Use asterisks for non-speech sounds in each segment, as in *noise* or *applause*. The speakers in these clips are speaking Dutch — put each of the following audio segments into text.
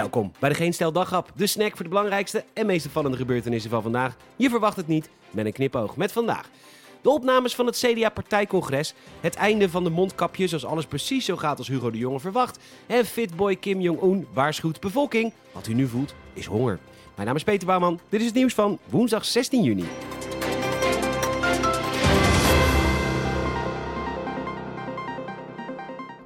Welkom bij de Geen Stel de snack voor de belangrijkste en meest opvallende gebeurtenissen van vandaag. Je verwacht het niet, met een knipoog met vandaag. De opnames van het CDA-partijcongres, het einde van de mondkapjes als alles precies zo gaat als Hugo de Jonge verwacht en fitboy Kim Jong-un waarschuwt bevolking, wat u nu voelt is honger. Mijn naam is Peter Bouwman, dit is het nieuws van woensdag 16 juni.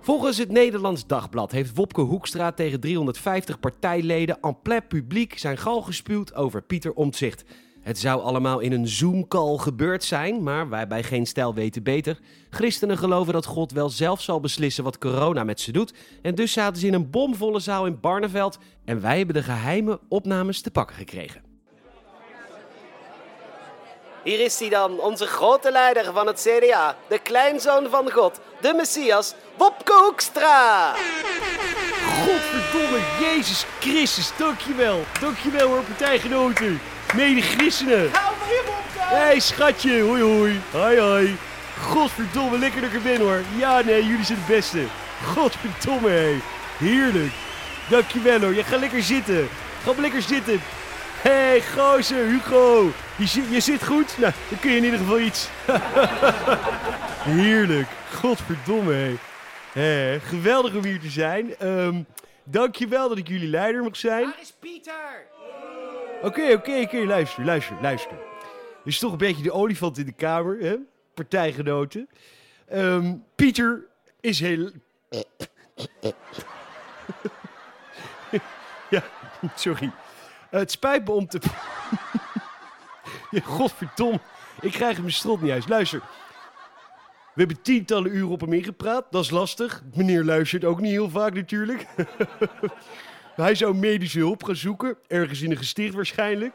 Volgens het Nederlands Dagblad heeft Wopke Hoekstra tegen 350 partijleden en plein publiek zijn gal gespuwd over Pieter Omtzigt. Het zou allemaal in een Zoom-call gebeurd zijn, maar wij bij Geen Stijl weten beter. Christenen geloven dat God wel zelf zal beslissen wat corona met ze doet. En dus zaten ze in een bomvolle zaal in Barneveld en wij hebben de geheime opnames te pakken gekregen. Hier is hij dan, onze grote leider van het CDA, de kleinzoon van God, de Messias, Wopke Hoekstra. Godverdomme, Jezus Christus, dankjewel. Dankjewel hoor, partijgenoten. Mede christenen. Hou je mond, Hé, hey, schatje, hoi hoi. Hoi hoi. Godverdomme, lekker dat ik er ben hoor. Ja, nee, jullie zijn het beste. Godverdomme, hé. Heerlijk. Dankjewel hoor, je gaat lekker zitten. Ga maar lekker zitten. Hé, hey, gozer, Hugo. Je, zit- je zit goed? Nou, dan kun je in ieder geval iets. *laughs* Heerlijk. Godverdomme, hé. Hé, geweldig om hier te zijn. Ehm dankjewel dat ik jullie leider mag zijn. Waar is Pieter? Oké, oké, oké, luister, luister, luister. Er is toch een beetje de olifant in de kamer, hè? Partijgenoten. Ehm, Pieter is heel... *laughs* ja, *laughs* sorry. Het spijt me om te... *laughs* godverdomme. Ik krijg mijn strot niet uit. Luister. We hebben tientallen uren op hem ingepraat. Dat is lastig. Meneer luistert ook niet heel vaak natuurlijk. *laughs* Hij zou medische hulp gaan zoeken, ergens in een gesticht waarschijnlijk.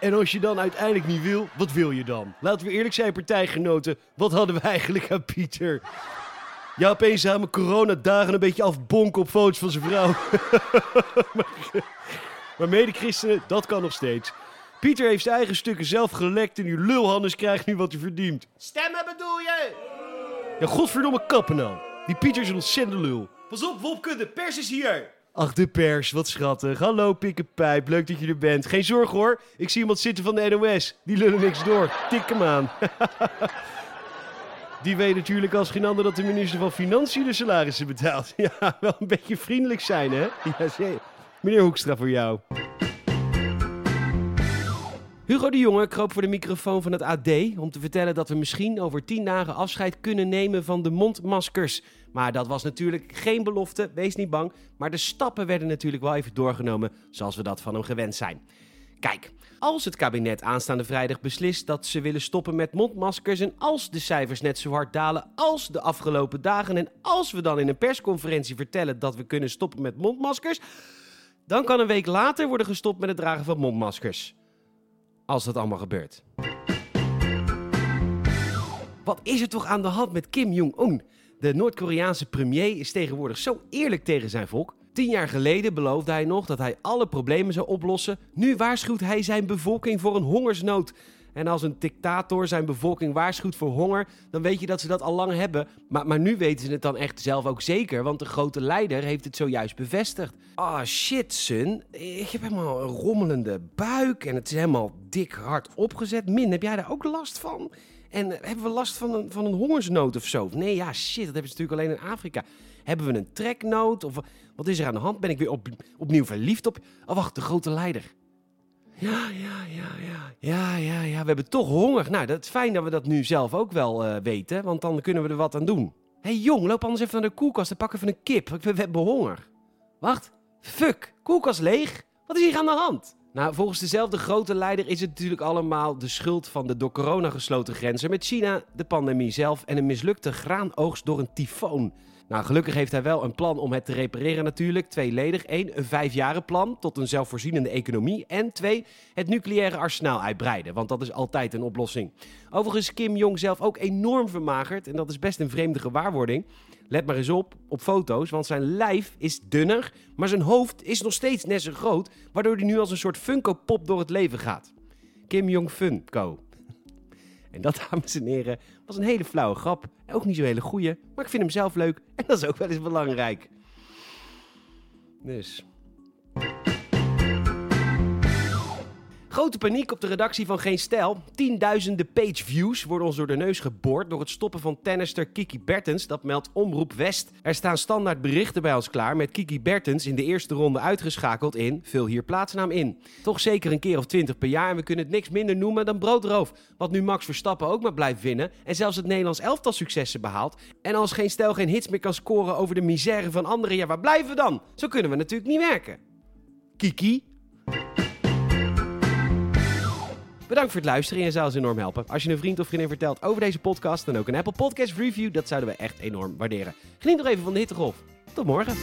En als je dan uiteindelijk niet wil, wat wil je dan? Laten we eerlijk zijn, partijgenoten, wat hadden we eigenlijk aan Pieter? Ja, opeens samen coronadagen een beetje afbonken op foto's van zijn vrouw. *laughs* maar, mede-christenen, dat kan nog steeds. Pieter heeft zijn eigen stukken zelf gelekt en uw lulhannes krijgt nu wat hij verdient. Stemmen bedoel je? Ja, godverdomme kappen nou. Die Pieter is een ontzettende lul. Pas op, Wopke, de pers is hier. Ach, de pers, wat schattig. Hallo, pikkenpijp, leuk dat je er bent. Geen zorgen hoor, ik zie iemand zitten van de NOS. Die lullen niks door. Tik hem aan. *laughs* Die weet natuurlijk als geen ander dat de minister van Financiën de salarissen betaalt. *laughs* Ja, wel een beetje vriendelijk zijn, hè? Ja, zeker. Meneer Hoekstra, voor jou. Hugo de Jonge kroop voor de microfoon van het AD om te vertellen dat we misschien over tien dagen afscheid kunnen nemen van de mondmaskers. Maar dat was natuurlijk geen belofte, wees niet bang. Maar de stappen werden natuurlijk wel even doorgenomen zoals we dat van hem gewend zijn. Kijk, als het kabinet aanstaande vrijdag beslist dat ze willen stoppen met mondmaskers en als de cijfers net zo hard dalen als de afgelopen dagen en als we dan in een persconferentie vertellen dat we kunnen stoppen met mondmaskers, dan kan een week later worden gestopt met het dragen van mondmaskers. Als dat allemaal gebeurt. Wat is er toch aan de hand met Kim Jong-un? De Noord-Koreaanse premier is tegenwoordig zo eerlijk tegen zijn volk. Tien jaar geleden beloofde hij nog dat hij alle problemen zou oplossen. Nu waarschuwt hij zijn bevolking voor een hongersnood. En als een dictator zijn bevolking waarschuwt voor honger, dan weet je dat ze dat al lang hebben. Maar, maar nu weten ze het dan echt zelf ook zeker, want de grote leider heeft het zojuist bevestigd. Ah shit, son. Ik heb helemaal een rommelende buik en het is helemaal dik hard opgezet. Min, heb jij daar ook last van? En hebben we last van een, van een hongersnood of zo? Nee, ja, shit, dat hebben ze natuurlijk alleen in Afrika. Hebben we een treknood? Of wat is er aan de hand? Ben ik weer op, opnieuw verliefd op... Oh, wacht, de grote leider. Ja, ja, ja, ja. Ja, ja, ja. We hebben toch honger. Nou, dat is fijn dat we dat nu zelf ook wel eh, weten, want dan kunnen we er wat aan doen. Hé hey, jong, loop anders even naar de koelkast en pak even een kip. We, hebben honger. Wacht. Fuck. Koelkast leeg? Wat is hier aan de hand? Nou, volgens dezelfde grote leider is het natuurlijk allemaal de schuld van de door corona gesloten grenzen met China, de pandemie zelf en een mislukte graanoogst door een tyfoon. Nou, gelukkig heeft hij wel een plan om het te repareren natuurlijk. Tweeledig. Eén, een vijfjaren plan tot een zelfvoorzienende economie. En twee, het nucleaire arsenaal uitbreiden. Want dat is altijd een oplossing. Overigens Kim Jong zelf ook enorm vermagerd. En dat is best een vreemde gewaarwording. Let maar eens op, op foto's, want zijn lijf is dunner, maar zijn hoofd is nog steeds net zo groot, waardoor hij nu als een soort Funko-pop door het leven gaat. Kim Jong-fun Co. En dat, *laughs* dames en heren, was een hele flauwe grap. Ook niet zo'n hele goeie, maar ik vind hem zelf leuk en dat is ook wel eens belangrijk. Dus, Grote paniek op de redactie van Geen Stijl. Tienduizenden page views worden ons door de neus geboord door het stoppen van tennister Kiki Bertens. Dat meldt Omroep West. Er staan standaard berichten bij ons klaar met Kiki Bertens in de eerste ronde uitgeschakeld in Vul hier plaatsnaam in. Toch zeker een keer of twintig per jaar en we kunnen het niks minder noemen dan broodroof. Wat nu Max Verstappen ook maar blijft winnen en zelfs het Nederlands elftal successen behaalt. En als Geen Stijl geen hits meer kan scoren over de misère van anderen, ja waar blijven we dan? Zo kunnen we natuurlijk niet werken. Kiki, Bedankt voor het luisteren en je zou ons enorm helpen. Als je een vriend of vriendin vertelt over deze podcast, dan ook een Apple Podcast review. Dat zouden we echt enorm waarderen. Geniet nog even van de hittegolf. Tot morgen.